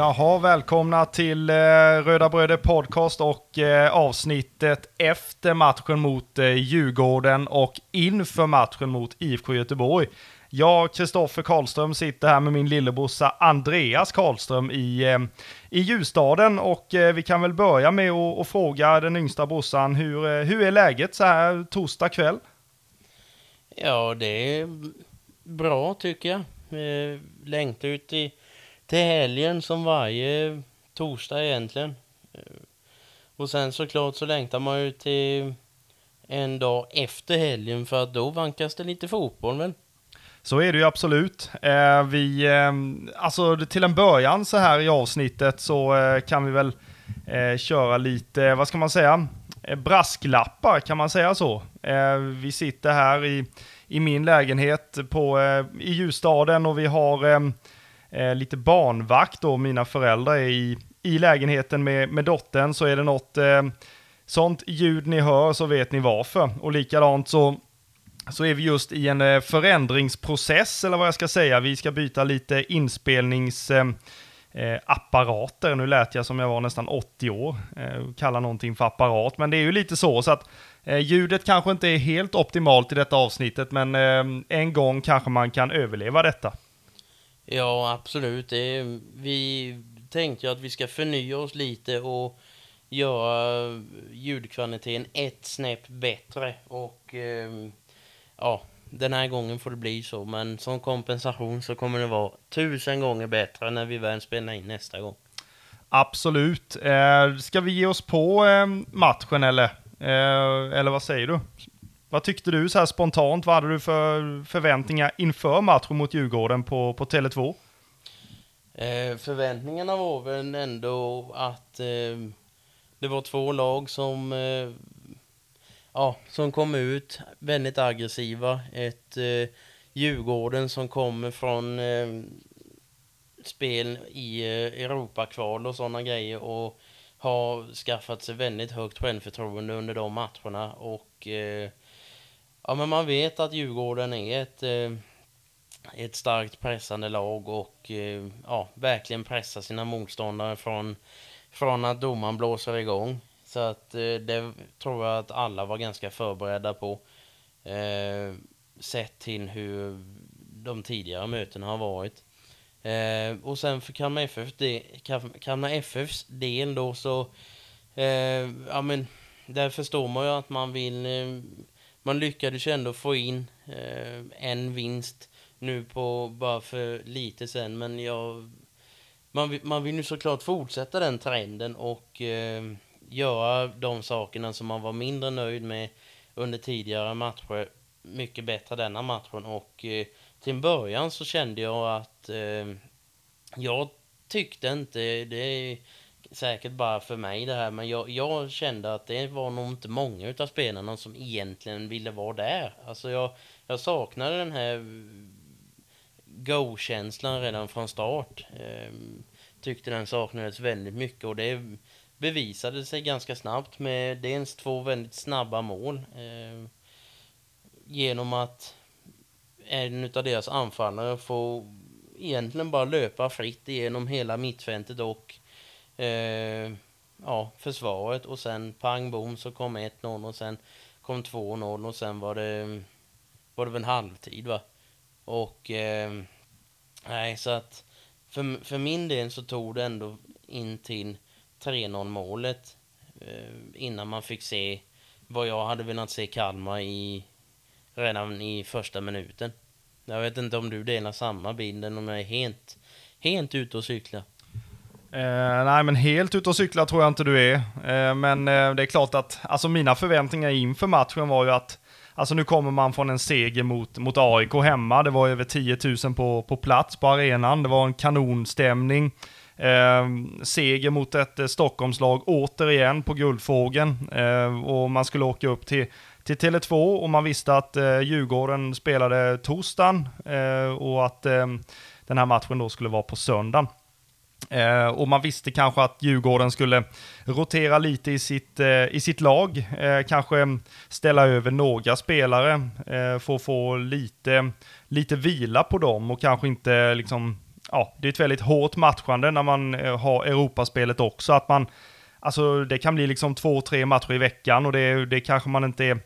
Jaha, välkomna till eh, Röda Bröder Podcast och eh, avsnittet efter matchen mot eh, Djurgården och inför matchen mot IFK Göteborg. Jag, Kristoffer Karlström, sitter här med min lillebrorsa Andreas Karlström i, eh, i Ljusstaden och eh, vi kan väl börja med att, fråga den yngsta brorsan, hur, eh, hur är läget så här torsdag kväll? Ja, det är bra tycker jag. Eh, längtar ut i, till helgen som varje torsdag egentligen. Och sen såklart så längtar man ju till en dag efter helgen för att då vankas det lite fotboll väl? Så är det ju absolut. Eh, vi, eh, alltså till en början så här i avsnittet så eh, kan vi väl köra lite, vad ska man säga, brasklappar, kan man säga så? Vi sitter här i, i min lägenhet på, i Ljusstaden och vi har eh, lite barnvakt då, mina föräldrar är i, i lägenheten med, med dottern, så är det något eh, sånt ljud ni hör så vet ni varför. Och likadant så så är vi just i en eh, förändringsprocess, eller vad jag ska säga. Vi ska byta lite inspelningsapparater. Eh, eh, nu lät jag som jag var nästan 80 år, eh, kallar någonting för apparat, men det är ju lite så, så att eh, ljudet kanske inte är helt optimalt i detta avsnittet, men en gång kanske man kan överleva detta. Ja, absolut. Det vi tänkte ju att vi ska förnya oss lite och göra ljudkvaliteten ett snäpp bättre och ehm, ja, den här gången får det bli så, men som kompensation så kommer det vara tusen gånger bättre när vi väl spelar in nästa gång. Absolut. Eh, ska vi ge oss på eh, matchen eller? Eh, eller vad säger du? Vad tyckte du så här spontant? Vad hade du för förväntningar inför matchen mot Djurgården på, på Tele2? Eh, förväntningarna var väl ändå att eh, det var två lag som eh, ja, som kom ut väldigt aggressiva. Ett eh, Djurgården som kommer från eh, spel i eh, Europakval och sådana grejer och har skaffat sig väldigt högt självförtroende under de matcherna och eh, ja, men man vet att Djurgården är ett eh, ett starkt pressande lag och eh, ja, verkligen pressar sina motståndare från, från att domaren blåser igång. Så att eh, det tror jag att alla var ganska förberedda på. Eh, sett till hur de tidigare mötena har varit. Eh, och sen för Kalmar, FF det, Kalmar FFs del då så, eh, ja men, där förstår man ju att man vill, eh, man lyckades ju ändå få in eh, en vinst nu på bara för lite sen, men jag, man, man vill ju såklart fortsätta den trenden och eh, göra de sakerna som man var mindre nöjd med under tidigare matcher mycket bättre denna matchen och eh, till en början så kände jag att eh, jag tyckte inte, det är säkert bara för mig det här, men jag, jag kände att det var nog inte många utav spelarna som egentligen ville vara där. Alltså jag, jag saknade den här go-känslan redan från start. Ehm, tyckte den saknades väldigt mycket och det bevisade sig ganska snabbt med dels två väldigt snabba mål. Ehm, genom att en av deras anfallare får egentligen bara löpa fritt igenom hela mittfältet och eh, ja, försvaret och sen pang bom så kom 1-0 och sen kom 2-0 och sen var det var det väl en halvtid va och eh, nej så att för, för min del så tog det ändå in till 3-0 målet eh, innan man fick se vad jag hade velat se Kalmar i redan i första minuten. Jag vet inte om du delar samma bild eller om jag är helt, helt ute och cyklar. Eh, nej, men helt ute och cykla tror jag inte du är. Eh, men eh, det är klart att alltså mina förväntningar inför matchen var ju att Alltså nu kommer man från en seger mot, mot AIK hemma. Det var över 10 000 på, på plats på arenan. Det var en kanonstämning. Eh, seger mot ett eh, Stockholmslag återigen på Guldfågeln. Eh, och man skulle åka upp till, till Tele2 och man visste att eh, Djurgården spelade torsdagen eh, och att eh, den här matchen då skulle vara på söndagen. Eh, och man visste kanske att Djurgården skulle rotera lite i sitt, eh, i sitt lag, eh, kanske ställa över några spelare eh, för att få lite, lite vila på dem och kanske inte liksom ja, det är ett väldigt hårt matchande när man eh, har Europaspelet också. Att man, alltså det kan bli liksom två, tre matcher i veckan och det, det kanske man inte är,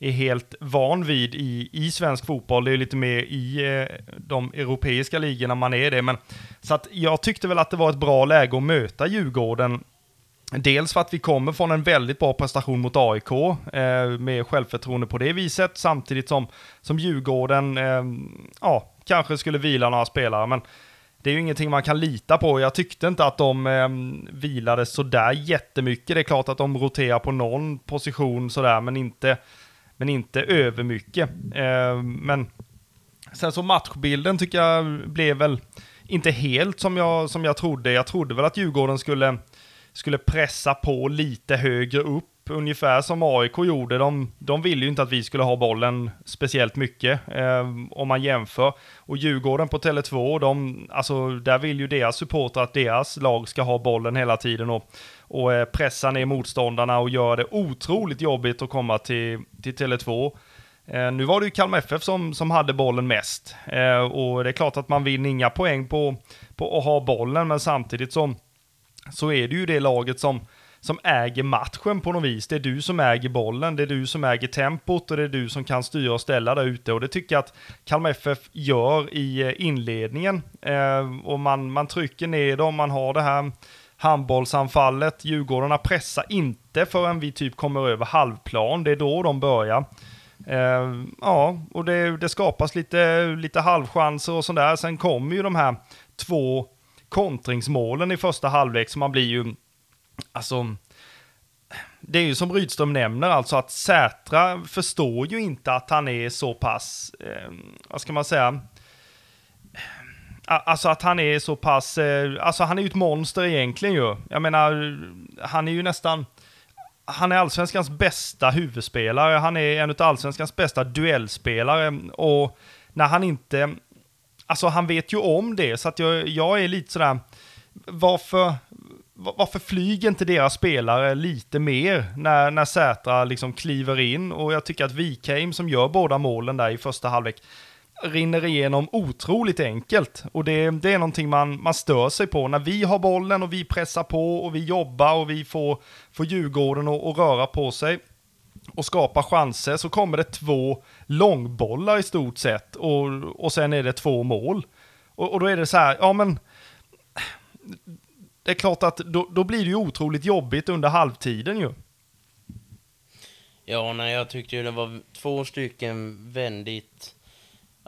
är helt van vid i, i svensk fotboll. Det är lite mer i eh, de europeiska ligorna man är det. Men, så att jag tyckte väl att det var ett bra läge att möta Djurgården Dels för att vi kommer från en väldigt bra prestation mot AIK eh, med självförtroende på det viset, samtidigt som, som Djurgården eh, ja, kanske skulle vila några spelare. Men det är ju ingenting man kan lita på. Jag tyckte inte att de eh, vilade sådär jättemycket. Det är klart att de roterar på någon position sådär, men inte, men inte övermycket. Eh, men sen så matchbilden tycker jag blev väl inte helt som jag, som jag trodde. Jag trodde väl att Djurgården skulle skulle pressa på lite högre upp, ungefär som AIK gjorde. De, de ville ju inte att vi skulle ha bollen speciellt mycket, eh, om man jämför. Och Djurgården på Tele2, de, alltså, där vill ju deras supportrar att deras lag ska ha bollen hela tiden och, och pressar pressa ner motståndarna och göra det otroligt jobbigt att komma till, till Tele2. Eh, nu var det ju Kalmar FF som, som hade bollen mest. Eh, och det är klart att man vinner inga poäng på, på att ha bollen, men samtidigt som så är det ju det laget som, som äger matchen på något vis. Det är du som äger bollen, det är du som äger tempot och det är du som kan styra och ställa där ute. Och det tycker jag att Kalmar FF gör i inledningen. Eh, och man, man trycker ner dem, man har det här handbollsanfallet. Djurgårdarna pressar inte förrän vi typ kommer över halvplan. Det är då de börjar. Eh, ja, och det, det skapas lite, lite halvchanser och sådär. Sen kommer ju de här två kontringsmålen i första halvlek, så man blir ju, alltså, det är ju som Rydström nämner, alltså att Sätra förstår ju inte att han är så pass, eh, vad ska man säga, Alltså att han är så pass, eh, alltså han är ju ett monster egentligen ju. Jag menar, han är ju nästan, han är allsvenskans bästa huvudspelare, han är en av allsvenskans bästa duellspelare och när han inte alltså han vet ju om det, så att jag, jag är lite sådär, varför, varför flyger inte deras spelare lite mer när, när Sätra liksom kliver in? Och jag tycker att Wikheim som gör båda målen där i första halvlek rinner igenom otroligt enkelt. Och det, det är någonting man, man stör sig på. När vi har bollen och vi pressar på och vi jobbar och vi får, får Djurgården att, röra på sig och skapa chanser så kommer det två långbollar i stort sett och, och sen är det två mål. Och, och då är det så här, ja men det är klart att då, då blir det ju otroligt jobbigt under halvtiden ju. Ja, nej, jag tyckte ju det var två stycken väldigt,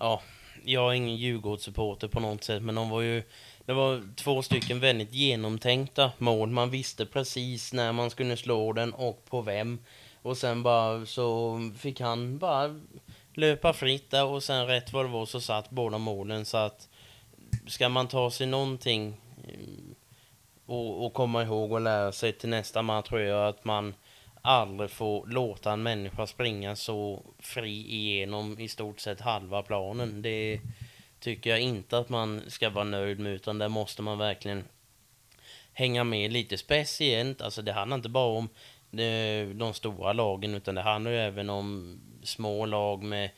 ja, jag är ingen Djurgårdssupporter på något sätt, men de var ju, det var två stycken väldigt genomtänkta mål. Man visste precis när man skulle slå den och på vem. Och sen bara så fick han bara löpa fritt där och sen rätt vad det var så satt båda målen så att ska man ta sig någonting mm, och, och komma ihåg och lära sig till nästa match tror jag att man aldrig få låta en människa springa så fri igenom i stort sett halva planen. Det tycker jag inte att man ska vara nöjd med utan där måste man verkligen hänga med lite speciellt. Alltså det handlar inte bara om eh, de stora lagen utan det handlar ju även om små lag med,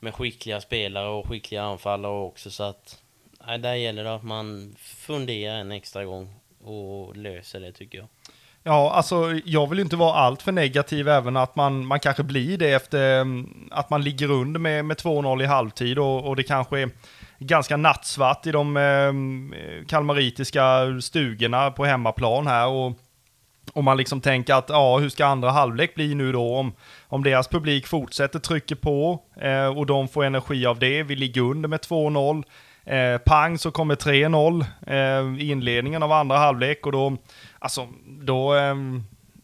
med skickliga spelare och skickliga anfallare också så att nej, där gäller det att man funderar en extra gång och löser det tycker jag. Ja, alltså jag vill inte vara allt för negativ även att man, man kanske blir det efter mm, att man ligger under med, med 2-0 i halvtid och, och det kanske är ganska nattsvart i de eh, kalmaritiska stugorna på hemmaplan här och om man liksom tänker att, ja, hur ska andra halvlek bli nu då? Om, om deras publik fortsätter trycka på eh, och de får energi av det. Vi ligger under med 2-0. Eh, pang så kommer 3-0 eh, i inledningen av andra halvlek och då, alltså, då, eh,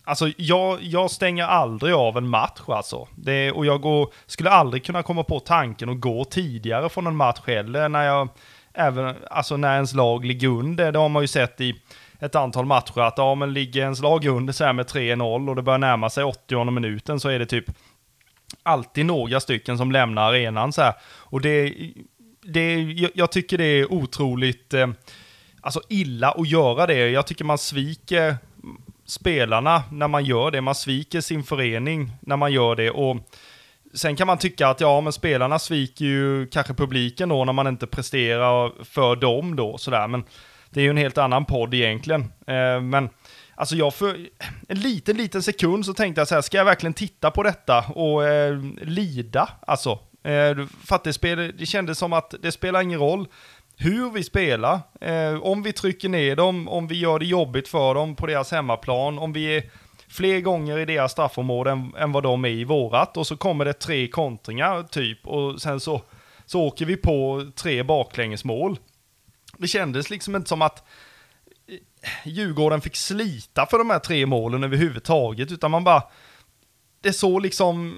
alltså jag, jag stänger aldrig av en match alltså. Det, och jag går, skulle aldrig kunna komma på tanken att gå tidigare från en match heller när jag, även, alltså när ens lag ligger under. Det har man ju sett i ett antal matcher att ja, men ligger ens lag under så här med 3-0 och det börjar närma sig 80 minuten så är det typ alltid några stycken som lämnar arenan så här. Och det, det jag tycker det är otroligt eh, alltså illa att göra det. Jag tycker man sviker spelarna när man gör det. Man sviker sin förening när man gör det. Och sen kan man tycka att ja, men spelarna sviker ju kanske publiken då när man inte presterar för dem då sådär. Men det är ju en helt annan podd egentligen. Eh, men alltså jag för en liten, liten sekund så tänkte jag så här, ska jag verkligen titta på detta och eh, lida? Alltså, eh, för att det, spel, det kändes som att det spelar ingen roll hur vi spelar, eh, om vi trycker ner dem, om vi gör det jobbigt för dem på deras hemmaplan, om vi är fler gånger i deras straffområde än, än vad de är i vårat och så kommer det tre kontringar typ och sen så, så åker vi på tre baklängesmål. Det kändes liksom inte som att eh, Djurgården fick slita för de här tre målen överhuvudtaget, utan man bara... Det såg liksom...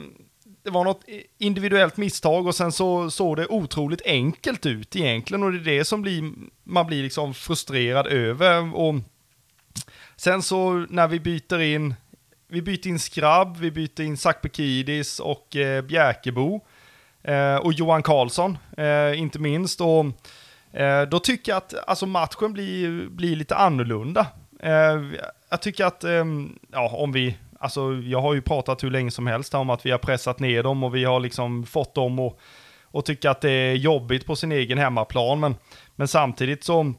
Det var något individuellt misstag och sen så såg det otroligt enkelt ut egentligen och det är det som blir, man blir liksom frustrerad över. Och sen så när vi byter in, vi byter in Skrabb, vi byter in Sakpekidis och eh, Bjärkebo eh, och Johan Karlsson, eh, inte minst. Och Eh, då tycker jag att alltså, matchen blir, blir lite annorlunda. Eh, jag tycker att, ehm, ja, om vi, alltså jag har ju pratat hur länge som helst om att vi har pressat ner dem och vi har liksom fått dem och, och tycka att det är jobbigt på sin egen hemmaplan. Men, men samtidigt så,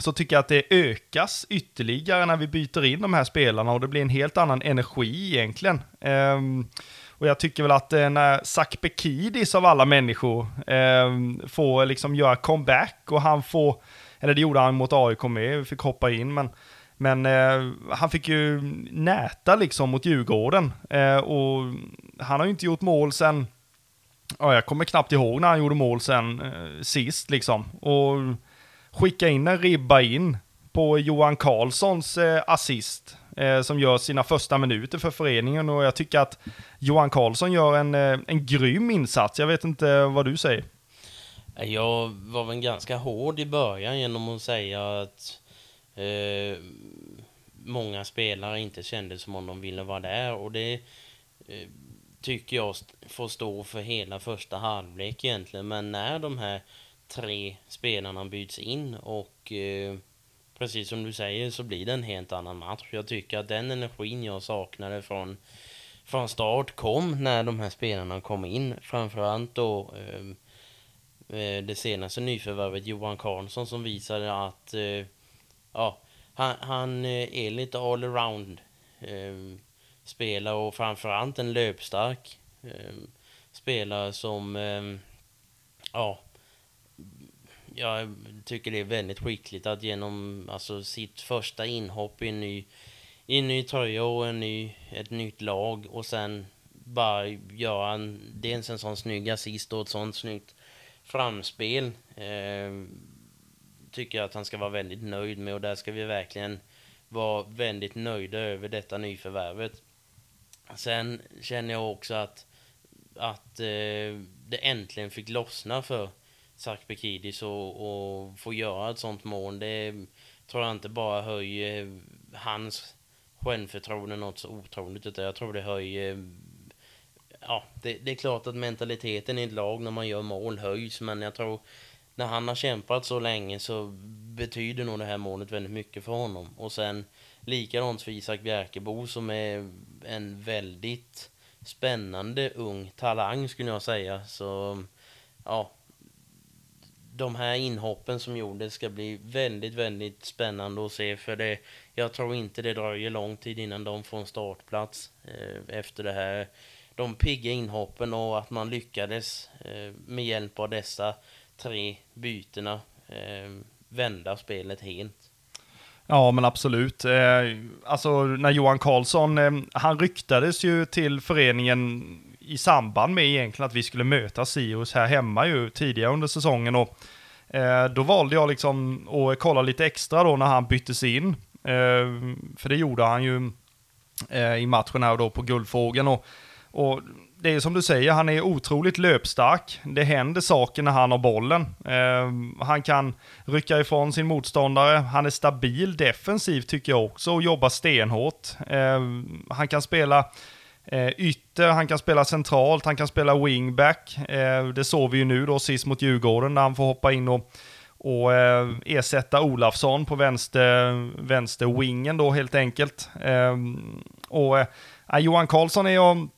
så tycker jag att det ökas ytterligare när vi byter in de här spelarna och det blir en helt annan energi egentligen. Um, och jag tycker väl att eh, när när Bekidis av alla människor eh, får liksom göra comeback och han får, eller det gjorde han mot AIK med, vi fick hoppa in, men, men eh, han fick ju näta liksom mot Djurgården. Eh, och han har ju inte gjort mål sen, ja, jag kommer knappt ihåg när han gjorde mål sen eh, sist liksom. Och skicka in en ribba in på Johan Karlssons eh, assist eh, som gör sina första minuter för föreningen och jag tycker att Johan Karlsson gör en, eh, en grym insats. Jag vet inte vad du säger. Jag var väl ganska hård i början genom att säga att eh, många spelare inte kände som om de ville vara där och det eh, tycker jag får stå för hela första halvlek egentligen. Men när de här tre spelarna byts in och eh, precis som du säger så blir det en helt annan match. Jag tycker att den energin jag saknade från, från start kom när de här spelarna kom in. Framförallt då eh, eh det senaste nyförvärvet Johan Karlsson som visade att eh, ja, han, han eh, är lite all around eh, spelare och framförallt en löpstark eh, spelare som eh, ja jag tycker det är väldigt skickligt att genom alltså, sitt första inhopp i en ny, i en ny tröja och en ny, ett nytt lag och sen bara göra en, dels en sån snygg assist och ett sånt snyggt framspel. Eh, tycker jag att han ska vara väldigt nöjd med och där ska vi verkligen vara väldigt nöjda över detta nyförvärvet. Sen känner jag också att, att eh, det äntligen fick lossna för Sakpekidis och, och få göra ett sånt mål, det tror jag inte bara höjer hans självförtroende något så otroligt, utan jag tror det höjer Ja, det, det, är klart att mentaliteten i ett lag när man gör mål höjs, men jag tror när han har kämpat så länge så betyder nog det här målet väldigt mycket för honom. Och sen likadant för Isak Bjärkebo som är en väldigt spännande ung talang skulle jag säga. Så ja, de här inhoppen som gjordes ska bli väldigt, väldigt spännande att se. För det, jag tror inte det dröjer lång tid innan de får en startplats eh, efter det här. De pigga inhoppen och att man lyckades eh, med hjälp av dessa tre bytena eh, vända spelet helt. Ja, men absolut. Eh, alltså när Johan Karlsson, eh, han ryktades ju till föreningen i samband med egentligen att vi skulle möta Sirius här hemma ju tidigare under säsongen. Och, eh, då valde jag liksom att kolla lite extra då när han byttes in. Eh, för det gjorde han ju eh, i matchen här då på Guldfågeln. Och, och det är som du säger, han är otroligt löpstark. Det händer saker när han har bollen. Eh, han kan rycka ifrån sin motståndare. Han är stabil defensivt tycker jag också och jobbar stenhårt. Eh, han kan spela Eh, ytter, han kan spela centralt, han kan spela wingback. Eh, det såg vi ju nu då sist mot Djurgården när han får hoppa in och, och eh, ersätta Olafsson på vänster, vänster wingen då helt enkelt. Eh, och eh, Johan Karlsson är jag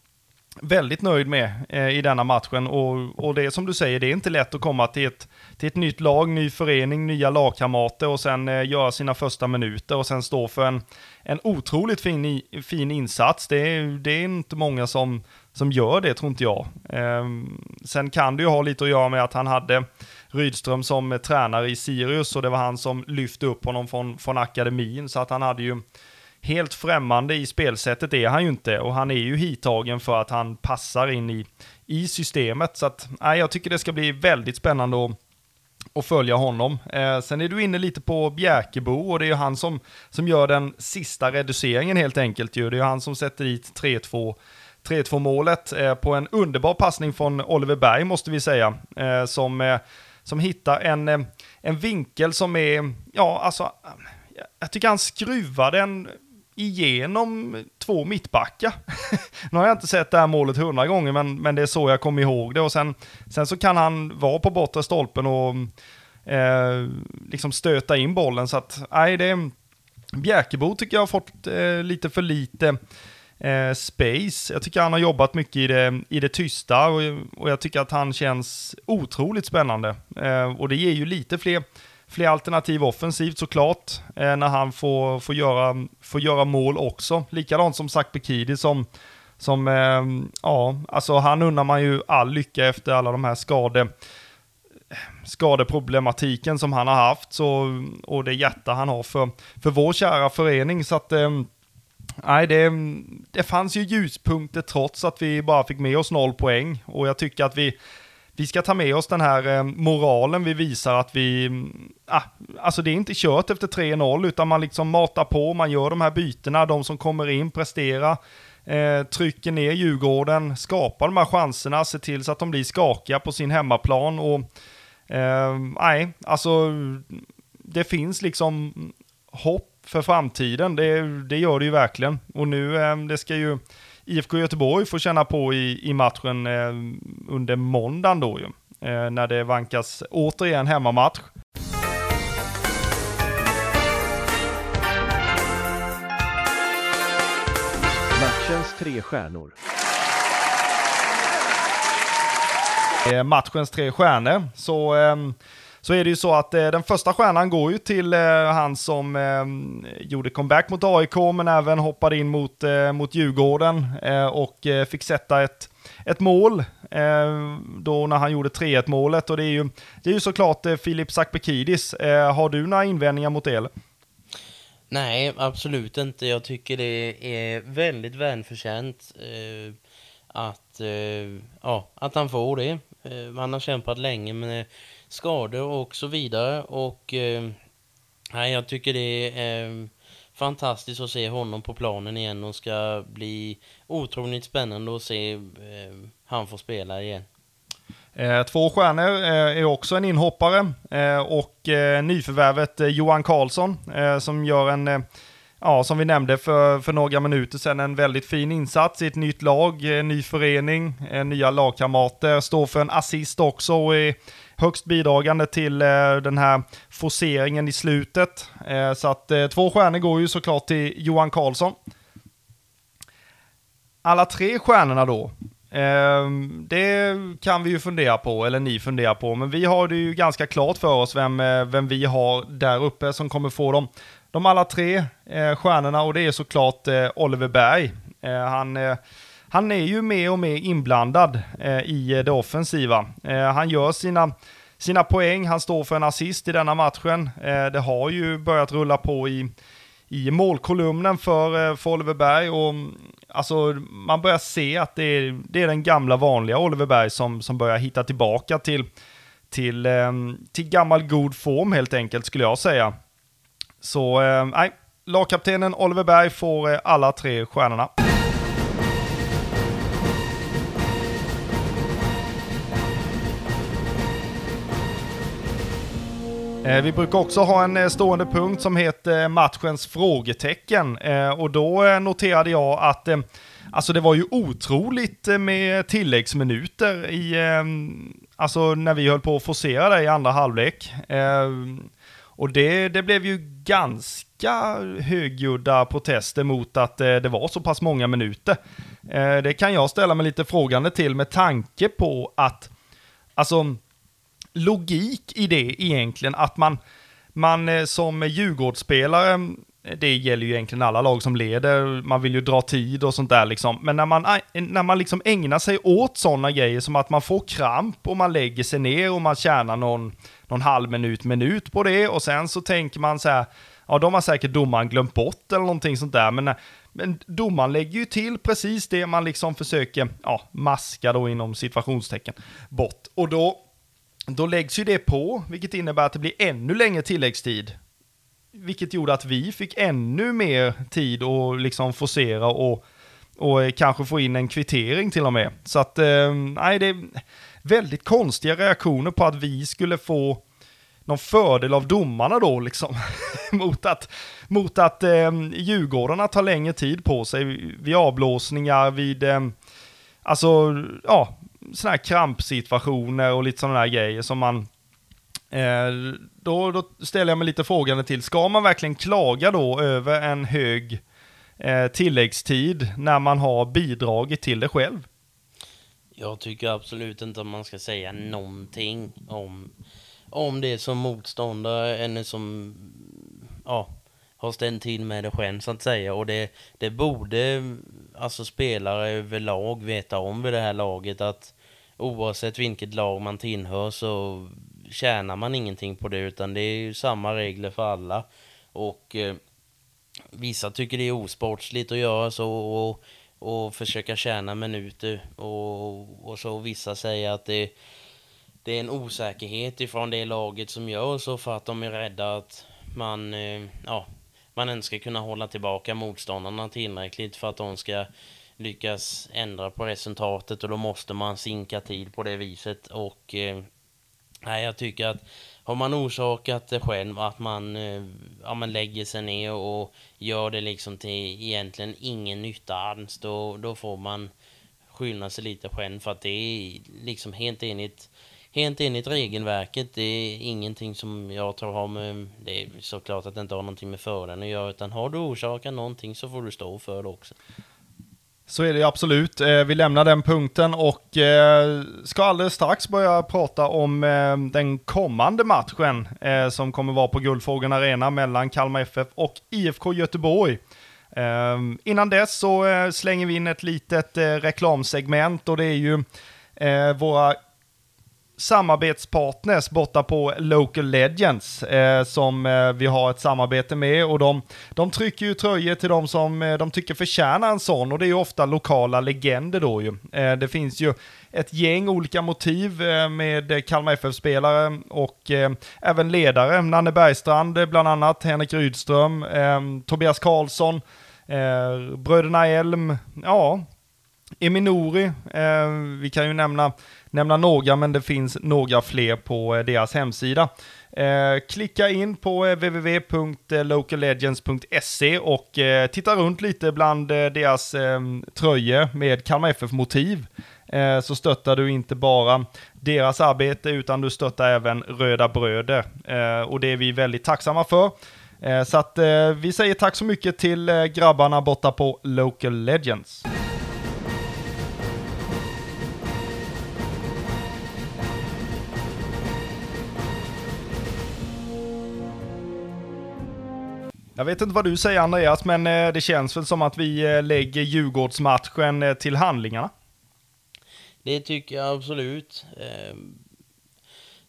väldigt nöjd med eh, i denna matchen. Och, och det är som du säger, det är inte lätt att komma till ett, till ett nytt lag, ny förening, nya lagkamrater och sen eh, göra sina första minuter och sen stå för en, en otroligt fin, i, fin insats. Det är, det är inte många som, som gör det, tror inte jag. Eh, sen kan det ju ha lite att göra med att han hade Rydström som tränare i Sirius och det var han som lyfte upp honom från, från akademin, så att han hade ju helt främmande i spelsättet är han ju inte och han är ju hittagen för att han passar in i, i systemet. Så att, nej, jag tycker det ska bli väldigt spännande att, att följa honom. Eh, sen är du inne lite på Bjärkebo och det är ju han som, som gör den sista reduceringen helt enkelt. Ju. Det är ju han som sätter dit 3-2 3-2 målet eh, på en underbar passning från Oliver Berg måste vi säga. Eh, som, eh, som hittar en, eh, en vinkel som är, ja alltså, jag tycker han skruvar den igenom två mittbackar. nu har jag inte sett det här målet hundra gånger, men, men det är så jag kommer ihåg det. Och sen, sen så kan han vara på bortre stolpen och eh, liksom stöta in bollen. Så att, nej, det... Bjärkebo tycker jag har fått eh, lite för lite eh, space. Jag tycker han har jobbat mycket i det, i det tysta och, och jag tycker att han känns otroligt spännande. Eh, och det ger ju lite fler fler alternativ offensivt såklart, eh, när han får, får, göra, får göra mål också. Likadant som Zac Bekidi som, som eh, ja, alltså han undrar man ju all lycka efter alla de här skade, skadeproblematiken som han har haft så, och det hjärta han har för, för vår kära förening. Så att, eh, nej, det, det fanns ju ljuspunkter trots att vi bara fick med oss noll poäng och jag tycker att vi vi ska ta med oss den här eh, moralen vi visar att vi, mm, ah, alltså det är inte kört efter 3-0 utan man liksom matar på, man gör de här bytena, de som kommer in presterar, eh, trycker ner Djurgården, skapar de här chanserna, ser till så att de blir skakiga på sin hemmaplan och eh, nej, alltså det finns liksom hopp för framtiden, det, det gör det ju verkligen. Och nu, eh, det ska ju IFK Göteborg får känna på i, i matchen eh, under måndagen då ju. Eh, när det vankas återigen hemmamatch. Matchens tre stjärnor. Eh, matchens tre stjärnor. Så ehm, så är det ju så att eh, den första stjärnan går ju till eh, han som eh, gjorde comeback mot AIK, men även hoppade in mot, eh, mot Djurgården eh, och eh, fick sätta ett, ett mål eh, då när han gjorde 3-1 målet. Och det är ju, det är ju såklart eh, Filip Sakbekidis. Eh, har du några invändningar mot det? Eller? Nej, absolut inte. Jag tycker det är väldigt välförtjänt eh, att, eh, ja, att han får det. Eh, han har kämpat länge med skador och så vidare. Och eh, jag tycker det är eh, fantastiskt att se honom på planen igen och ska bli otroligt spännande att se eh, han får spela igen. Eh, två stjärnor eh, är också en inhoppare eh, och nyförvärvet Johan Karlsson som gör en ja, som vi nämnde för, för några minuter sedan, en väldigt fin insats i ett nytt lag, ny förening, nya lagkamrater, står för en assist också och är högst bidragande till eh, den här forceringen i slutet. Eh, så att eh, två stjärnor går ju såklart till Johan Karlsson. Alla tre stjärnorna då, ehm, det kan vi ju fundera på, eller ni funderar på, men vi har det ju ganska klart för oss vem, vem vi har där uppe som kommer få dem. De alla tre stjärnorna och det är såklart Oliver Berg. Han han är ju mer och mer inblandad eh, i eh, det offensiva. Eh, han gör sina, sina poäng, han står för en assist i denna matchen. Eh, det har ju börjat rulla på i, i målkolumnen för, eh, för Oliver Berg och mm, alltså, man börjar se att det är, det är den gamla vanliga Oliver Berg som, som börjar hitta tillbaka till, till, eh, till gammal god form helt enkelt skulle jag säga. Så eh, nej, lagkaptenen Oliver Berg får eh, alla tre stjärnorna. Eh, vi brukar också ha en eh, stående punkt som heter eh, matchens frågetecken och då noterade jag att Alltså det var ju otroligt med tilläggsminuter i, alltså när vi höll på att forcera det i andra halvlek. Och det, det blev ju ganska högljudda protester mot att det var så pass många minuter. Det kan jag ställa mig lite frågande till med tanke på att, alltså, logik i det egentligen, att man, man eh, som Djurgårdsspelare, eh, det gäller ju egentligen alla lag som leder, man vill ju dra tid och sånt där liksom. Men när man, eh, när man liksom ägnar sig åt sådana grejer som att man får kramp och man lägger sig ner och man tjänar någon, någon halv minut, minut på det och sen så tänker man så här, ja de har säkert domaren glömt bort eller någonting sånt där, men, men domaren lägger ju till precis det man liksom försöker, ja, maska då inom situationstecken bort. Och då, då läggs ju det på, vilket innebär att det blir ännu längre tilläggstid. Vilket gjorde att vi fick ännu mer tid att liksom forcera och, och kanske få in en kvittering till och med. Så att, eh, nej, det är väldigt konstiga reaktioner på att vi skulle få någon fördel av domarna då liksom. mot att, mot att eh, Djurgårdarna tar längre tid på sig vid avblåsningar, vid, eh, alltså, ja, sådana här krampsituationer och lite sådana där grejer som man, eh, då, då ställer jag mig lite frågande till, ska man verkligen klaga då över en hög eh, tilläggstid när man har bidragit till det själv? Jag tycker absolut inte att man ska säga någonting om om det som motståndare eller som ja, har ställt till med det själv så att säga. Och det, det borde alltså spelare överlag veta om vid det här laget att oavsett vilket lag man tillhör så tjänar man ingenting på det utan det är ju samma regler för alla. Och eh, vissa tycker det är osportsligt att göra så och, och försöka tjäna minuter och, och så vissa säger att det det är en osäkerhet ifrån det laget som gör så för att de är rädda att man, eh, ja, man inte ska kunna hålla tillbaka motståndarna tillräckligt för att de ska lyckas ändra på resultatet och då måste man sinka tid på det viset och eh, nej, jag tycker att har man orsakat det själv att man, eh, ja, man lägger sig ner och gör det liksom till egentligen ingen nytta alls då, då får man skylla sig lite själv för att det är liksom helt enligt helt enligt regelverket. Det är ingenting som jag tror har med... Det är såklart att det inte har någonting med föraren att göra, utan har du orsakat någonting så får du stå för det också. Så är det absolut. Eh, vi lämnar den punkten och eh, ska alldeles strax börja prata om eh, den kommande matchen som kommer vara på Guldfågeln Arena mellan Kalmar FF och IFK Göteborg. Innan dess så slänger vi in ett litet reklamsegment och det är ju våra samarbetspartners borta på Local Legends eh, som eh, vi har ett samarbete med. Och de, de trycker ju tröjor till de som eh, de tycker förtjänar en sån. Och det är ju ofta lokala legender då ju. Eh, det finns ju ett gäng olika motiv eh, med Kalmar FF-spelare och eh, även ledare, Nanne Bergstrand eh, bland annat, Henrik Rydström, eh, Tobias Karlsson, eh, bröderna Elm, ja, Eminori, eh, vi kan ju nämna, nämna några, men det finns några fler på eh, deras hemsida. Eh, klicka in på eh, www.locallegends.se och eh, titta runt lite bland eh, deras eh, tröjor med Kalmar FF-motiv. Eh, så stöttar du inte bara deras arbete utan du stöttar även Röda Bröder. och det är vi väldigt tacksamma för. så att vi säger tack så mycket till grabbarna borta på Local Legends. Jag vet inte vad du säger Andreas, men eh, det känns väl som att vi eh, lägger Djurgårdsmatchen eh, till handlingarna? Det tycker jag absolut. Ehm,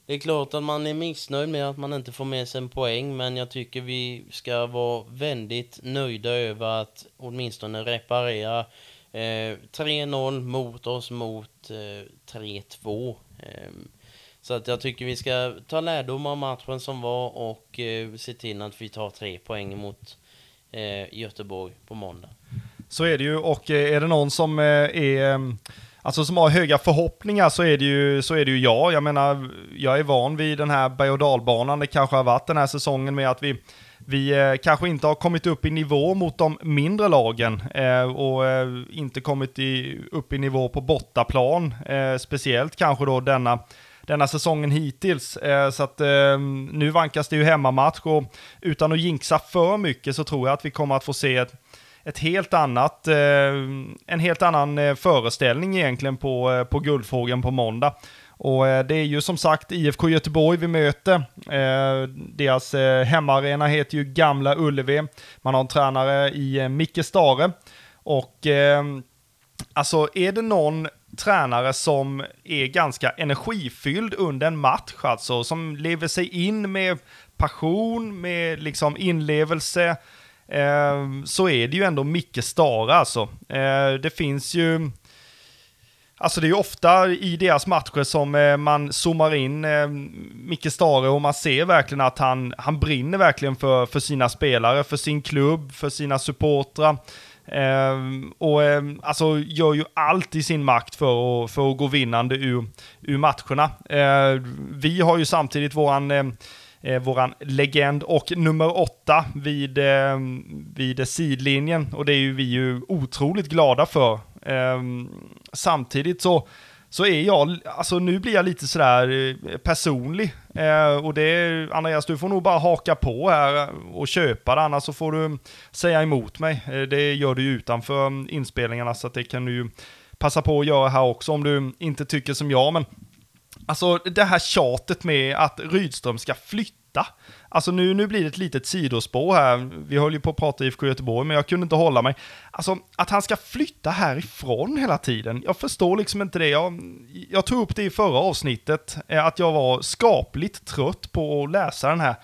det är klart att man är missnöjd med att man inte får med sig en poäng, men jag tycker vi ska vara väldigt nöjda över att åtminstone reparera 3-0 mot oss mot 3-2. Så att jag tycker vi ska ta lärdom av matchen som var och eh, se till att vi tar tre poäng mot eh, Göteborg på måndag. Så är det ju och eh, är det någon som eh, är eh, Alltså som har höga förhoppningar så är det ju, så är det ju jag. Jag menar, jag är van vid den här berg och dalbanan. Det kanske har varit den här säsongen med att vi, vi kanske inte har kommit upp i nivå mot de mindre lagen och inte kommit i, upp i nivå på bortaplan. speciellt kanske då denna denna säsongen hittills. Eh, så att eh, nu vankas det ju hemmamatch och utan att jinxa för mycket så tror jag att vi kommer att få se ett, ett helt annat, eh, en helt annan föreställning egentligen på, på Guldfågeln på måndag. Och det är ju som sagt IFK Göteborg vi möter. Deras hemmaarena heter ju Gamla Ullevi. Man har en tränare i Micke Stare. Och alltså är det någon tränare som är ganska energifylld under en match, alltså som lever sig in med passion, med liksom inlevelse, ehm, så är det ju ändå Micke Stara alltså. Eh, det finns ju Alltså det är ju ofta i deras matcher som eh, man zoomar in eh, Micke Stare och man ser verkligen att han, han brinner verkligen för, för sina spelare, för sin klubb, för sina supportrar. Ehm, och ehm, alltså gör ju allt i sin makt för att, för att gå vinnande ur, ur matcherna. Ehm, vi har ju samtidigt våran eh, våran legend och nummer åtta vid, eh, vid sidlinjen. Och det är ju vi ju otroligt glada för. Eh, samtidigt så, så är jag, alltså nu blir jag lite sådär eh, personlig. Eh, och det, Andreas, du får nog bara haka på här och köpa det, annars så får du säga emot mig. Eh, det gör du ju utanför mm, inspelningarna, så att det kan du ju passa på att göra här också om du inte tycker som jag. Men alltså det här tjatet med att Rydström ska flytta. Alltså nu, nu blir det ett litet sidospår här. Vi höll ju på att prata IFK Göteborg, men jag kunde inte hålla mig. Alltså att han ska flytta härifrån hela tiden. Jag förstår liksom inte det. Jag, jag tog upp det i förra avsnittet, eh, att jag var skapligt trött på att läsa den här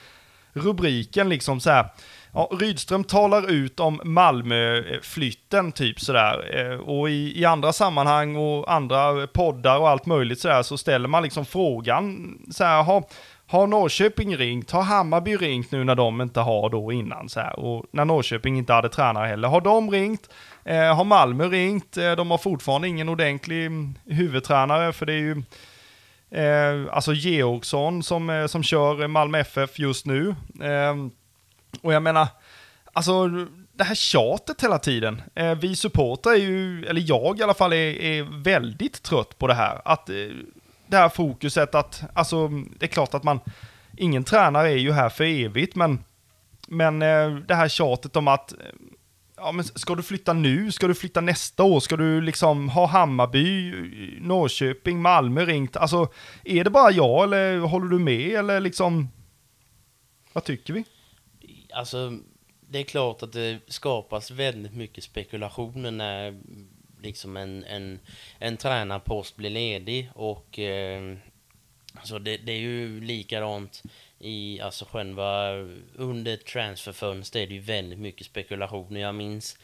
rubriken liksom så här. Ja, Rydström talar ut om Malmöflytten, typ sådär. Eh, och i, i, andra sammanhang och andra poddar och allt möjligt sådär så ställer man liksom frågan så här, har, Norrköping ringt? Har Hammarby ringt nu när de inte har då innan så här? Och när Norrköping inte hade tränare heller. Har de ringt? Eh, har Malmö ringt? Eh, de har fortfarande ingen ordentlig mm, huvudtränare för det är ju eh, alltså Georgsson som, eh, som kör Malmö FF just nu. Eh, och jag menar, alltså det här tjatet hela tiden. Eh, vi supportrar är ju, eller jag i alla fall, är, är väldigt trött på det här. Att eh, det här fokuset att, alltså det är klart att man, ingen tränare är ju här för evigt, men, men eh, det här tjatet om att, eh, ja men ska du flytta nu? Ska du flytta nästa år? Ska du liksom ha Hammarby, Norrköping, Malmö ringt? Alltså, är det bara jag eller håller du med eller liksom, vad tycker vi? Alltså, det är klart att det skapas väldigt mycket spekulationer när liksom en, en, en tränarpost blir ledig och eh, så det, det, är ju likadant i alltså själva under transferfönster är det ju väldigt mycket spekulationer. Jag minns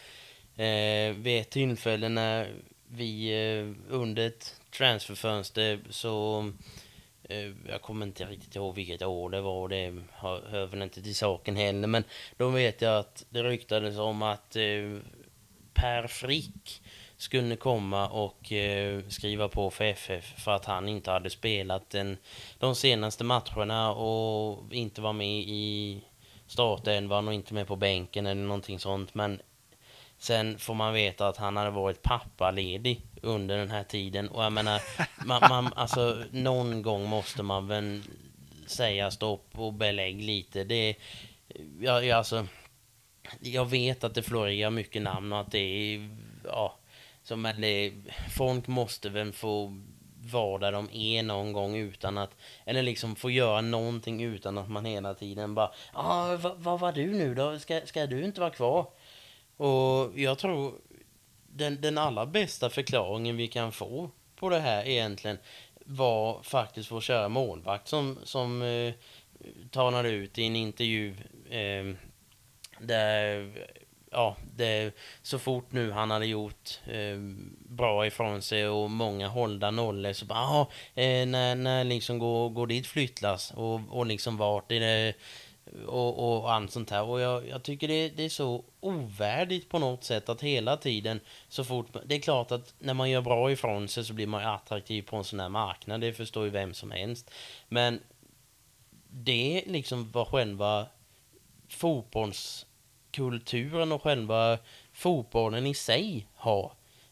eh, vid ett tillfälle när vi eh, under ett transferfönster så eh, jag kommer inte riktigt ihåg vilket år det var, det hör väl inte till saken heller, men då vet jag att det ryktades om att eh, Per Frick skulle komma och eh, skriva på för FF för att han inte hade spelat den, de senaste matcherna och inte var med i startelvan och inte med på bänken eller någonting sånt. Men sen får man veta att han hade varit pappaledig under den här tiden. Och jag menar, man, man, alltså, någon gång måste man väl säga stopp och belägg lite. Det, ja, alltså, jag vet att det florerar mycket namn och att det är ja, så men det, folk måste väl få vara där de är någon gång utan att, eller liksom få göra någonting utan att man hela tiden bara, ja, ah, vad, vad var du nu då? Ska, ska du inte vara kvar? Och jag tror den, den allra bästa förklaringen vi kan få på det här egentligen var faktiskt vår kära målvakt som, som eh, talade ut i en intervju eh, där ja, det, så fort nu han hade gjort eh, bra ifrån sig och många hållda nollor så bara, ah, eh, när, när liksom går, går dit flyttlass och, och liksom vart är det och, och allt sånt här. Och jag, jag tycker det, det, är så ovärdigt på något sätt att hela tiden så fort... Det är klart att när man gör bra ifrån sig så blir man attraktiv på en sån här marknad. Det förstår ju vem som helst. Men det liksom var själva fotbolls kulturen och själva fotbollen i sig har.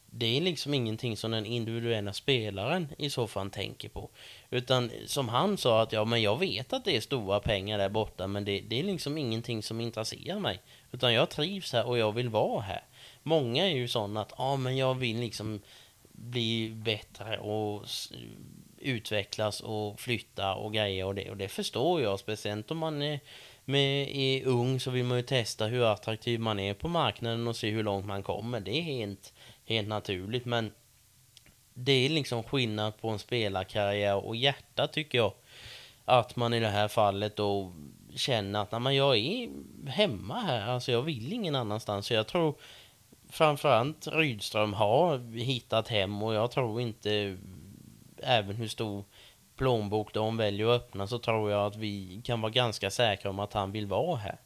det är liksom ingenting som den individuella spelaren i så fall tänker på. Utan som han sa att ja, men jag vet att det är stora pengar där borta, men det, det är liksom ingenting som intresserar mig. Utan jag trivs här och jag vill vara här. Många är ju sådana att ja, men jag vill liksom bli bättre och utvecklas och flytta och grejer och det. Och det förstår jag, speciellt om man är, med, är ung så vill man ju testa hur attraktiv man är på marknaden och se hur långt man kommer. Det är helt, helt naturligt, men det är liksom skillnad på en spelarkarriär och hjärta tycker jag. Att man i det här fallet då känner att man jag är hemma här, alltså jag vill ingen annanstans. Så jag tror framförallt Rydström har hittat hem och jag tror inte, även hur stor plånbok de väljer att öppna, så tror jag att vi kan vara ganska säkra om att han vill vara här.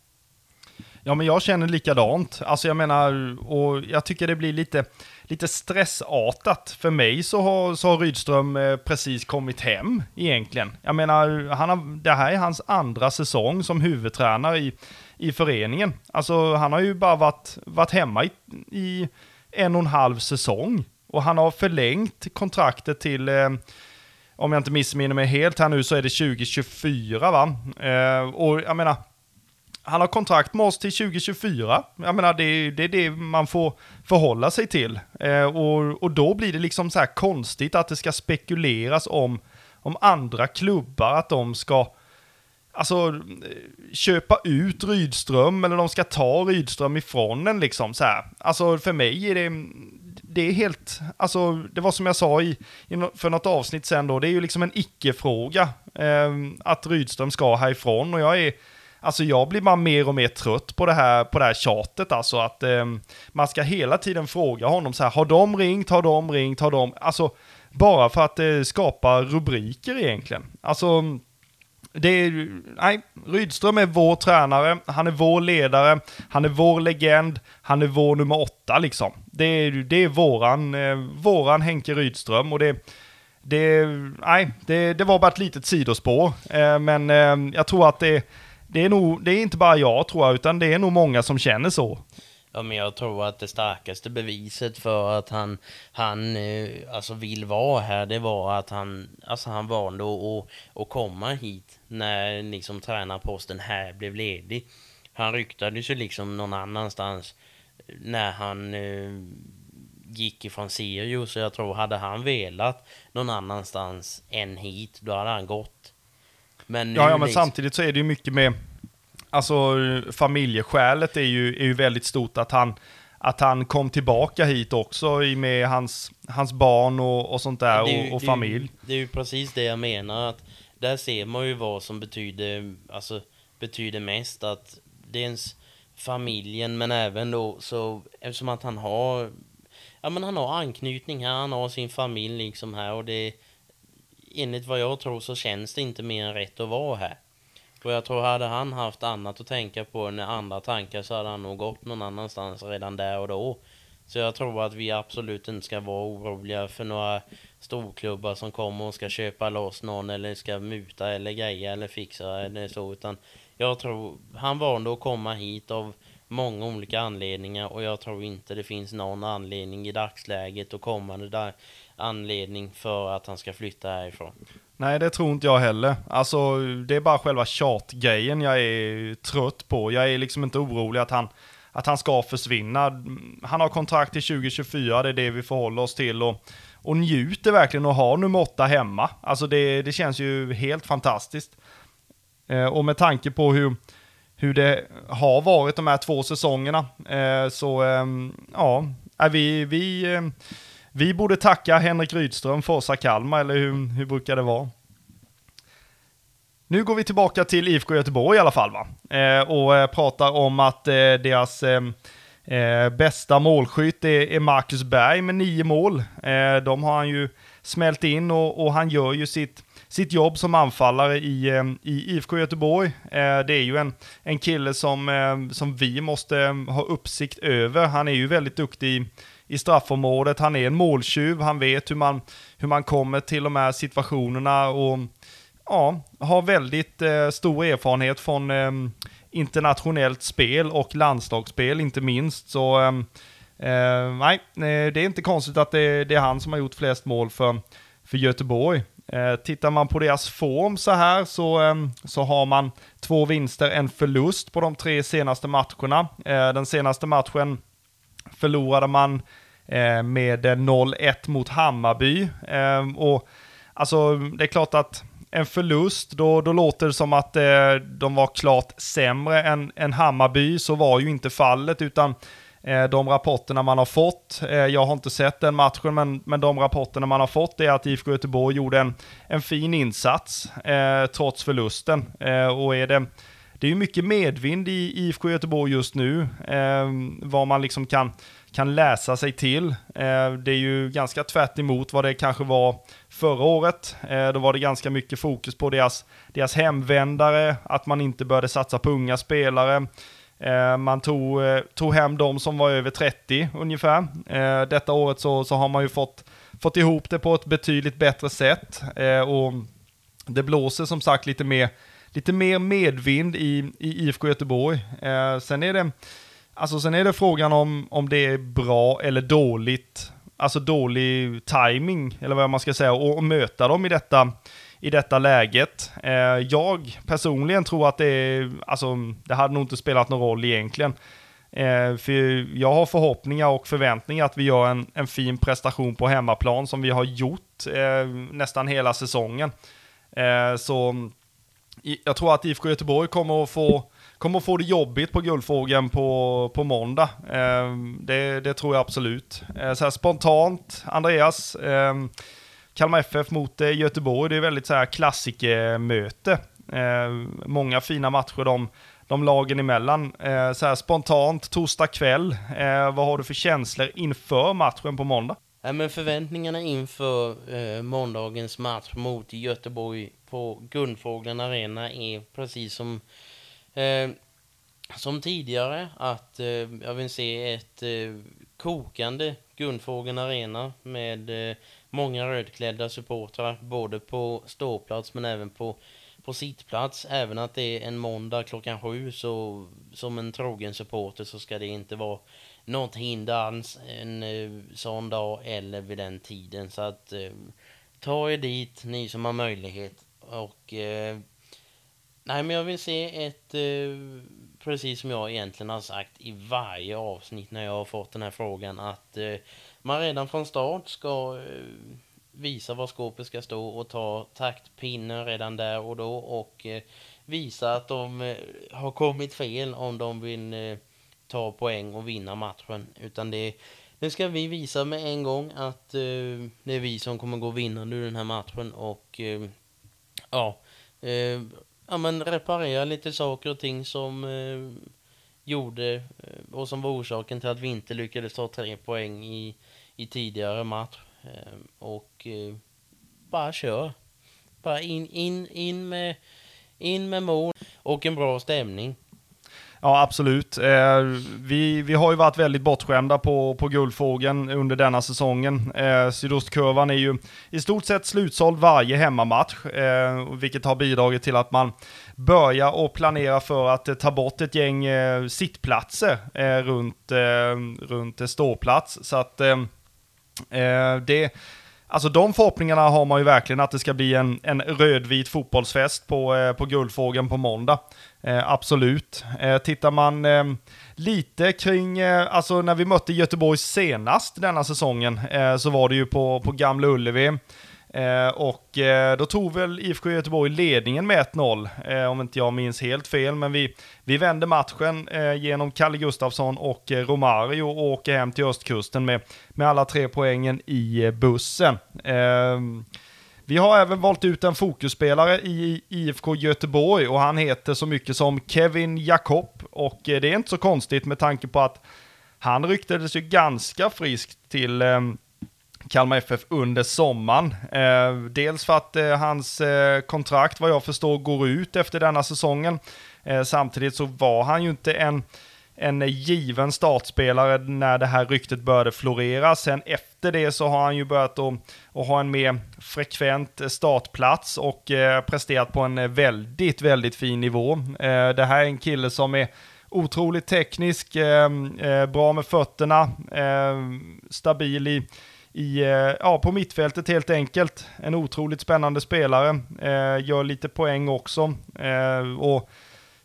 Ja, men jag känner likadant. Alltså jag menar, och jag tycker det blir lite, lite stressartat. För mig så har, så har Rydström eh, precis kommit hem egentligen. Jag menar, han har, det här är hans andra säsong som huvudtränare i, i föreningen. Alltså han har ju bara varit, varit hemma i, i en och en halv säsong. Och han har förlängt kontraktet till, eh, om jag inte missminner mig helt här nu, så är det 2024 va? Eh, och jag menar, han har kontrakt med oss till 2024. Jag menar, det, det är det man får förhålla sig till. Eh, och, och då blir det liksom så här konstigt att det ska spekuleras om, om andra klubbar, att de ska alltså, köpa ut Rydström eller de ska ta Rydström ifrån en liksom så här. Alltså för mig är det, det är helt, alltså det var som jag sa i, för något avsnitt sen då, det är ju liksom en icke-fråga eh, att Rydström ska härifrån och jag är Alltså jag blir bara mer och mer trött på det här, på det här tjatet, alltså att eh, man ska hela tiden fråga honom så här, har de ringt, har de ringt, har de, alltså bara för att eh, skapa rubriker egentligen. Alltså, det är, nej, Rydström är vår tränare, han är vår ledare, han är vår legend, han är vår nummer åtta liksom. Det är, det är våran, eh, våran Henke Rydström och det, det, nej, det, det var bara ett litet sidospår. Eh, men eh, jag tror att det det är nog, det är inte bara jag tror jag, utan det är nog många som känner så. Ja, men jag tror att det starkaste beviset för att han, han eh, alltså vill vara här, det var att han, alltså han valde att, att komma hit när liksom tränarposten här blev ledig. Han ryktades ju liksom någon annanstans när han eh, gick ifrån Sirius, så jag tror hade han velat någon annanstans än hit, då hade han gått. Men ja, ja, men liksom... samtidigt så är det ju mycket med, alltså familjeskälet är ju, är ju väldigt stort att han, att han kom tillbaka hit också med hans, hans barn och, och sånt där ju, och, och familj. Det är ju precis det jag menar, att där ser man ju vad som betyder, alltså, betyder mest, att Dels familjen, men även då så, eftersom att han har, ja men han har anknytning här, han har sin familj liksom här och det enligt vad jag tror så känns det inte mer än rätt att vara här. Och jag tror hade han haft annat att tänka på än andra tankar så hade han nog gått någon annanstans redan där och då. Så jag tror att vi absolut inte ska vara oroliga för några storklubbar som kommer och ska köpa loss någon eller ska muta eller greja eller fixa eller så. Utan jag tror han valde att komma hit av många olika anledningar och jag tror inte det finns någon anledning i dagsläget och kommande där anledning för att han ska flytta härifrån. Nej, det tror inte jag heller. Alltså, det är bara själva tjatgrejen jag är trött på. Jag är liksom inte orolig att han, att han ska försvinna. Han har kontrakt till 2024, det är det vi förhåller oss till. Och, och njuter verkligen att ha nummer åtta hemma. Alltså det, det känns ju helt fantastiskt. Eh, och med tanke på hur, hur det har varit de här två säsongerna, eh, så eh, ja, vi, vi eh, vi borde tacka Henrik Rydström för Åsa Kalmar, eller hur, hur brukar det vara? Nu går vi tillbaka till IFK Göteborg i alla fall va? Eh, och eh, pratar om att eh, deras ehm, eh, bästa målskytt är, är, Marcus Berg med nio mål. Eh, de har han ju smält in och, och, han gör ju sitt, sitt jobb som anfallare i, eh, i IFK Göteborg. Eh, det är ju en, en kille som, eh, som vi måste ha uppsikt över. Han är ju väldigt duktig i straffområdet. Han är en måltjuv, han vet hur man, hur man kommer till de här situationerna och ja, har väldigt eh, stor erfarenhet från eh, internationellt spel och landslagsspel inte minst. Så ehm, eh, nej, eh, det är inte konstigt att det, det, är han som har gjort flest mål för, för Göteborg. Eh, tittar man på deras form så här så, eh, så har man två vinster, en förlust på de tre senaste matcherna. Eh, den senaste matchen förlorade man eh, med 0-1 mot Hammarby. Eh, och alltså, det är klart att en förlust, då, då låter det som att eh, de var klart sämre än, än Hammarby. Så var ju inte fallet, utan eh, de rapporterna man har fått, eh, jag har inte sett den matchen, men, men de rapporterna man har fått är att IFK Göteborg gjorde en, en fin insats eh, trots förlusten. Eh, och är det, det är ju mycket medvind i IFK Göteborg just nu, eh, vad man liksom kan kan läsa sig till. Eh, det är ju ganska tvärt emot vad det kanske var förra året. Eh, då var det ganska mycket fokus på deras, deras hemvändare, att man inte började satsa på unga spelare. Eh, man tog, eh, tog hem de som var över 30 ungefär. Eh, detta året så, så har man ju fått, fått ihop det på ett betydligt bättre sätt. Eh, och det blåser som sagt lite mer, lite mer medvind i, i IFK Göteborg. Sen är det Alltså sen är det frågan om, om det är bra eller dåligt, alltså dålig timing eller vad man ska säga, och, och möta dem i detta, i detta läget. Eh, jag personligen tror att det är, alltså det hade nog inte spelat någon roll egentligen. Eh, för jag har förhoppningar och förväntningar att vi gör en, en fin prestation på hemmaplan som vi har gjort eh, nästan hela säsongen. Eh, så jag tror att IFK Göteborg kommer att få kommer få det jobbigt på Guldfågeln på, på måndag. Eh, det, det, tror jag absolut. Eh, så här spontant, Andreas, eh, Kalmar FF mot eh, Göteborg, det är väldigt så här klassikermöte. Eh, många fina matcher de, de lagen emellan. Eh, så här spontant, torsdag kväll, eh, vad har du för känslor inför matchen på måndag? Ja, men förväntningarna inför eh, måndagens match mot Göteborg på Guldfågeln Arena är precis som Eh, som tidigare att eh, jag vill se ett eh, kokande Guldfågeln Arena med eh, många rödklädda supportrar både på ståplats men även på, på sittplats. Även att det är en måndag klockan sju så som en trogen supporter så ska det inte vara något hinder alls en eh, sån dag eller vid den tiden. Så att eh, ta er dit, ni som har möjlighet. Och eh, Nej, men jag vill se ett, eh, precis som jag egentligen har sagt i varje avsnitt när jag har fått den här frågan, att eh, man redan från start ska eh, visa var skåpet ska stå och ta taktpinnen redan där och då och eh, visa att de eh, har kommit fel om de vill eh, ta poäng och vinna matchen. Utan det, nu ska vi visa med en gång att eh, det är vi som kommer gå vinnande ur den här matchen och eh, ja, eh, ja, men reparera lite saker och ting som eh, gjorde eh, och som var orsaken till att vi inte lyckades ta tre poäng i, i tidigare match. Eh, och eh, bara kör. Bara in, in, in, med, in med mål och en bra stämning. Ja, absolut. Eh, vi, vi har ju varit väldigt bortskämda på, på Guldfågeln under denna säsongen. Eh, sydostkurvan är ju i stort sett slutsåld varje hemmamatch, eh, vilket har bidragit till att man börjar och planera för att eh, ta bort ett gäng eh, sittplatser eh, runt, eh, runt ståplats. Så att eh, eh, det Alltså de förhoppningarna har man ju verkligen att det ska bli en, en rödvit fotbollsfest på, eh, på Guldfågeln på måndag. Eh, absolut. Eh, tittar man eh, lite kring, eh, alltså när vi mötte Göteborg senast denna säsongen, eh, så var det ju på, på Gamla Ullevi. Eh, och eh, då tog väl IFK Göteborg ledningen med 1-0, eh, om inte jag minns helt fel. Men vi, vi vände matchen eh, genom Kalle Gustafsson och eh, Romario och åker hem till östkusten med, med alla tre poängen i eh, bussen. Eh, vi har även valt ut en fokusspelare i IFK Göteborg och han heter så mycket som Kevin Jakob. Och eh, det är inte så konstigt med tanke på att han ryktades ju ganska friskt till eh, Kalmar FF under sommaren. Eh, dels för att hans kontrakt, vad jag förstår, går ut efter denna säsongen. Samtidigt så var han ju inte en, en given startspelare när det här ryktet började florera. Sen efter det så har han ju börjat att, att ha en mer frekvent eh, startplats och eh, presterat på en eh, väldigt, väldigt fin nivå. Eh, det här är en kille som är otroligt teknisk, ehm, eh, bra med fötterna, ehm, stabil i, i, eh, ja, på mittfältet helt enkelt. En otroligt spännande spelare, eh, gör lite poäng också. och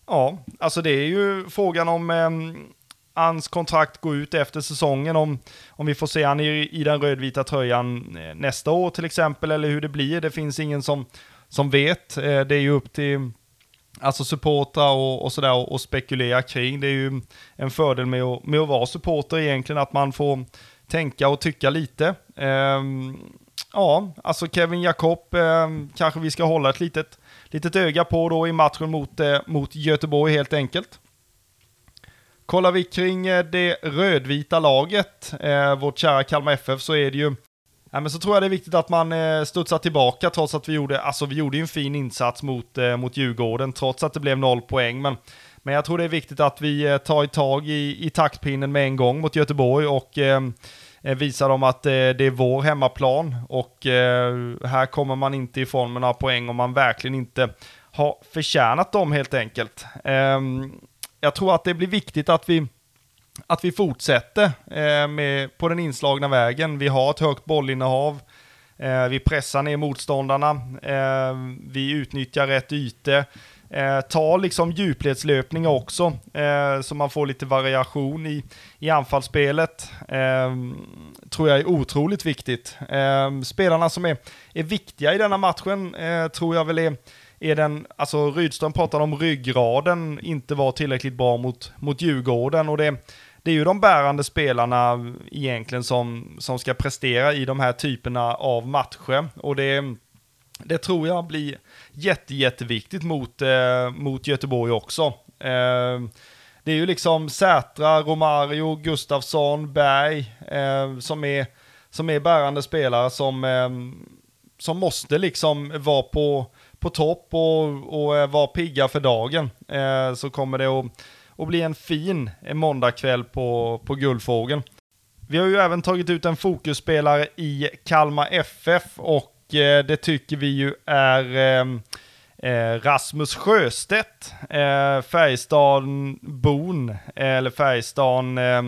ja, alltså det är ju frågan om ehm, hans kontrakt går ut efter säsongen, om, om vi får se han i, i den rödvita tröjan eh, nästa år till exempel, eller hur det blir. Det finns ingen som, som vet. Eh, det är ju upp till alltså supportrar och, och sådär och, och, spekulera kring. Det är ju en fördel med att, med att vara supporter egentligen, att man får tänka och tycka lite. Ehm, ja, alltså Kevin Jakob eh, kanske vi ska hålla ett litet, litet öga på då i matchen mot, eh, mot Göteborg helt enkelt. Kollar vi kring eh, det rödvita laget, eh, vårt kära Kalmar FF, så är det ju Ja, men så tror jag det är viktigt att man eh, studsar tillbaka trots att vi gjorde, alltså vi gjorde en fin insats mot, eh, mot Djurgården trots att det blev noll poäng. Men, men jag tror det är viktigt att vi tar tar tag i, i taktpinnen med en gång mot Göteborg och eh, eh visar dem att eh, det är vår hemmaplan. Och eh, här kommer man inte ifrån med några poäng om man verkligen inte har förtjänat dem helt enkelt. Ehm, jag tror att det blir viktigt att vi att vi fortsätter eh, med, på den inslagna vägen. Vi har ett högt bollinnehav. Eh, vi pressar ner motståndarna. Eh, vi utnyttjar rätt ytor. Eh, ta liksom djupledslöpningar också, eh, så man får lite variation i, i anfallsspelet. Eh, tror jag är otroligt viktigt. Eh, spelarna som är, är viktiga i denna matchen eh, tror jag väl är är den, alltså Rydström pratade om ryggraden inte var tillräckligt bra mot, mot Djurgården och det, det är ju de bärande spelarna egentligen som, som ska prestera i de här typerna av matcher. Och det, det tror jag blir jätte, jätteviktigt mot, eh, mot Göteborg också. Eh, det är ju liksom Sätra, Romario, Gustafsson, Berg eh, som, är, som är bärande spelare som, eh, som måste liksom vara på, på topp och, och vara pigga för dagen. Eh, så kommer det att att bli en fin måndagkväll på, på Guldfågeln. Vi har ju även tagit ut en fokusspelare i Kalmar FF och eh, det tycker vi ju är eh, eh Rasmus Sjöstedt, eh, Färjestad-bon, eller Färjestad eh,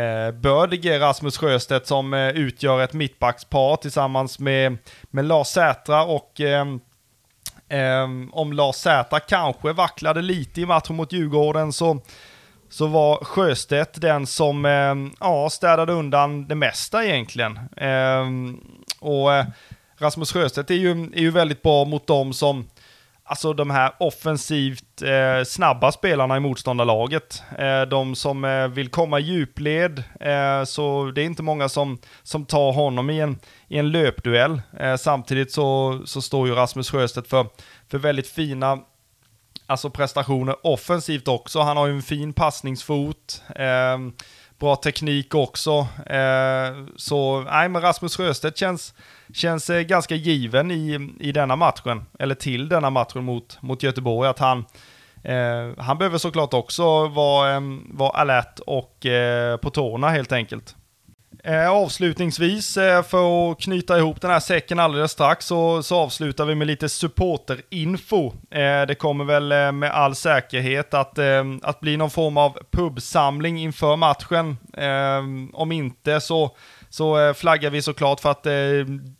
eh Bördige Rasmus Sjöstedt som eh, utgör ett mittbackspar tillsammans med, med Lars Sätra och eh, Um, om Lars Zäta kanske vacklade lite i matchen mot Djurgården så, så var Sjöstedt den som um, ja, städade undan det mesta egentligen. Um, och uh, Rasmus Sjöstedt är ju, är ju väldigt bra mot dem som Alltså de här offensivt eh, snabba spelarna i motståndarlaget. Eh, de som eh, vill komma i djupled, eh, så det är inte många som, som tar honom i en, i en löpduell. Eh, samtidigt så, så står ju Rasmus Sjöstedt för, för väldigt fina alltså prestationer offensivt också. Han har ju en fin passningsfot, eh, bra teknik också. Eh, så nej, men Rasmus Sjöstedt känns känns eh, ganska given i, i denna matchen, eller till denna matchen mot, mot Göteborg, att han, eh, han behöver såklart också vara, eh, vara alert och eh, på tårna helt enkelt. Eh, avslutningsvis, eh, för att knyta ihop den här säcken alldeles strax, så, så avslutar vi med lite supporterinfo. Eh, det kommer väl eh, med all säkerhet att, eh, att bli någon form av pubsamling inför matchen. Eh, om inte så så eh, flaggar vi såklart för att eh,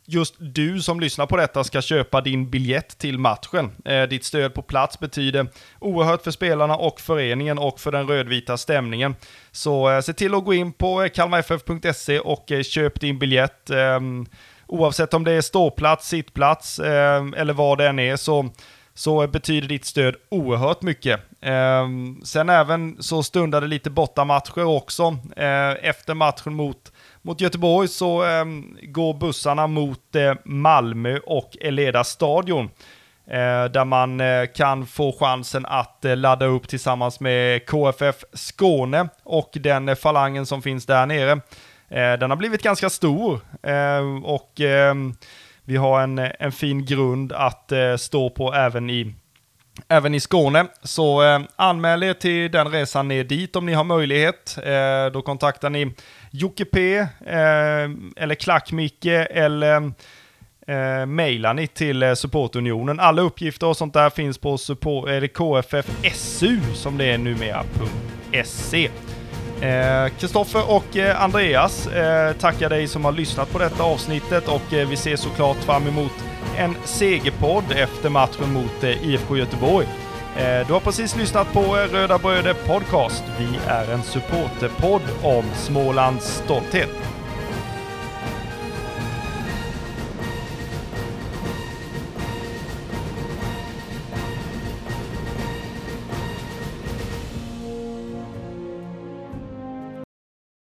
just du som lyssnar på detta ska köpa din biljett till matchen. Eh, ditt stöd på plats betyder oerhört för spelarna och föreningen och för den rödvita stämningen. Så se till att gå in på kalmarff.se och köp din biljett. Ehm, oavsett om det är ståplats, sittplats ehm, eller vad det än är så så betyder ditt stöd oerhört mycket. Eh, sen även så stundade lite bortamatcher också. Eh, efter matchen mot mot Göteborg så eh, går bussarna mot eh, Malmö och Eleda stadion. Eh, där man eh, kan få chansen att eh, ladda upp tillsammans med KFF Skåne och den eh, falangen som finns där nere. Eh, den har blivit ganska stor eh, och ehm, vi har en, eh, en fin grund att stå på även i även i Skåne. Så eh, anmäl er till den resan ner dit om ni har möjlighet. Eh, då kontaktar ni Jocke P, eh, eller Klack-Micke, eller eh, mejlar ni till eh, supportunionen. Alla uppgifter och sånt där finns på support, eller KFFSU som det är numera.se. Kristoffer Eh, Kristoffer och eh, Andreas eh, tackar dig som har lyssnat på detta avsnittet och eh, vi ser såklart fram emot en segerpodd efter matchen mot eh, IFK Göteborg. Eh, du har precis lyssnat på eh, Röda Bröder Podcast. Vi är en supporterpodd om Smålands stolthet.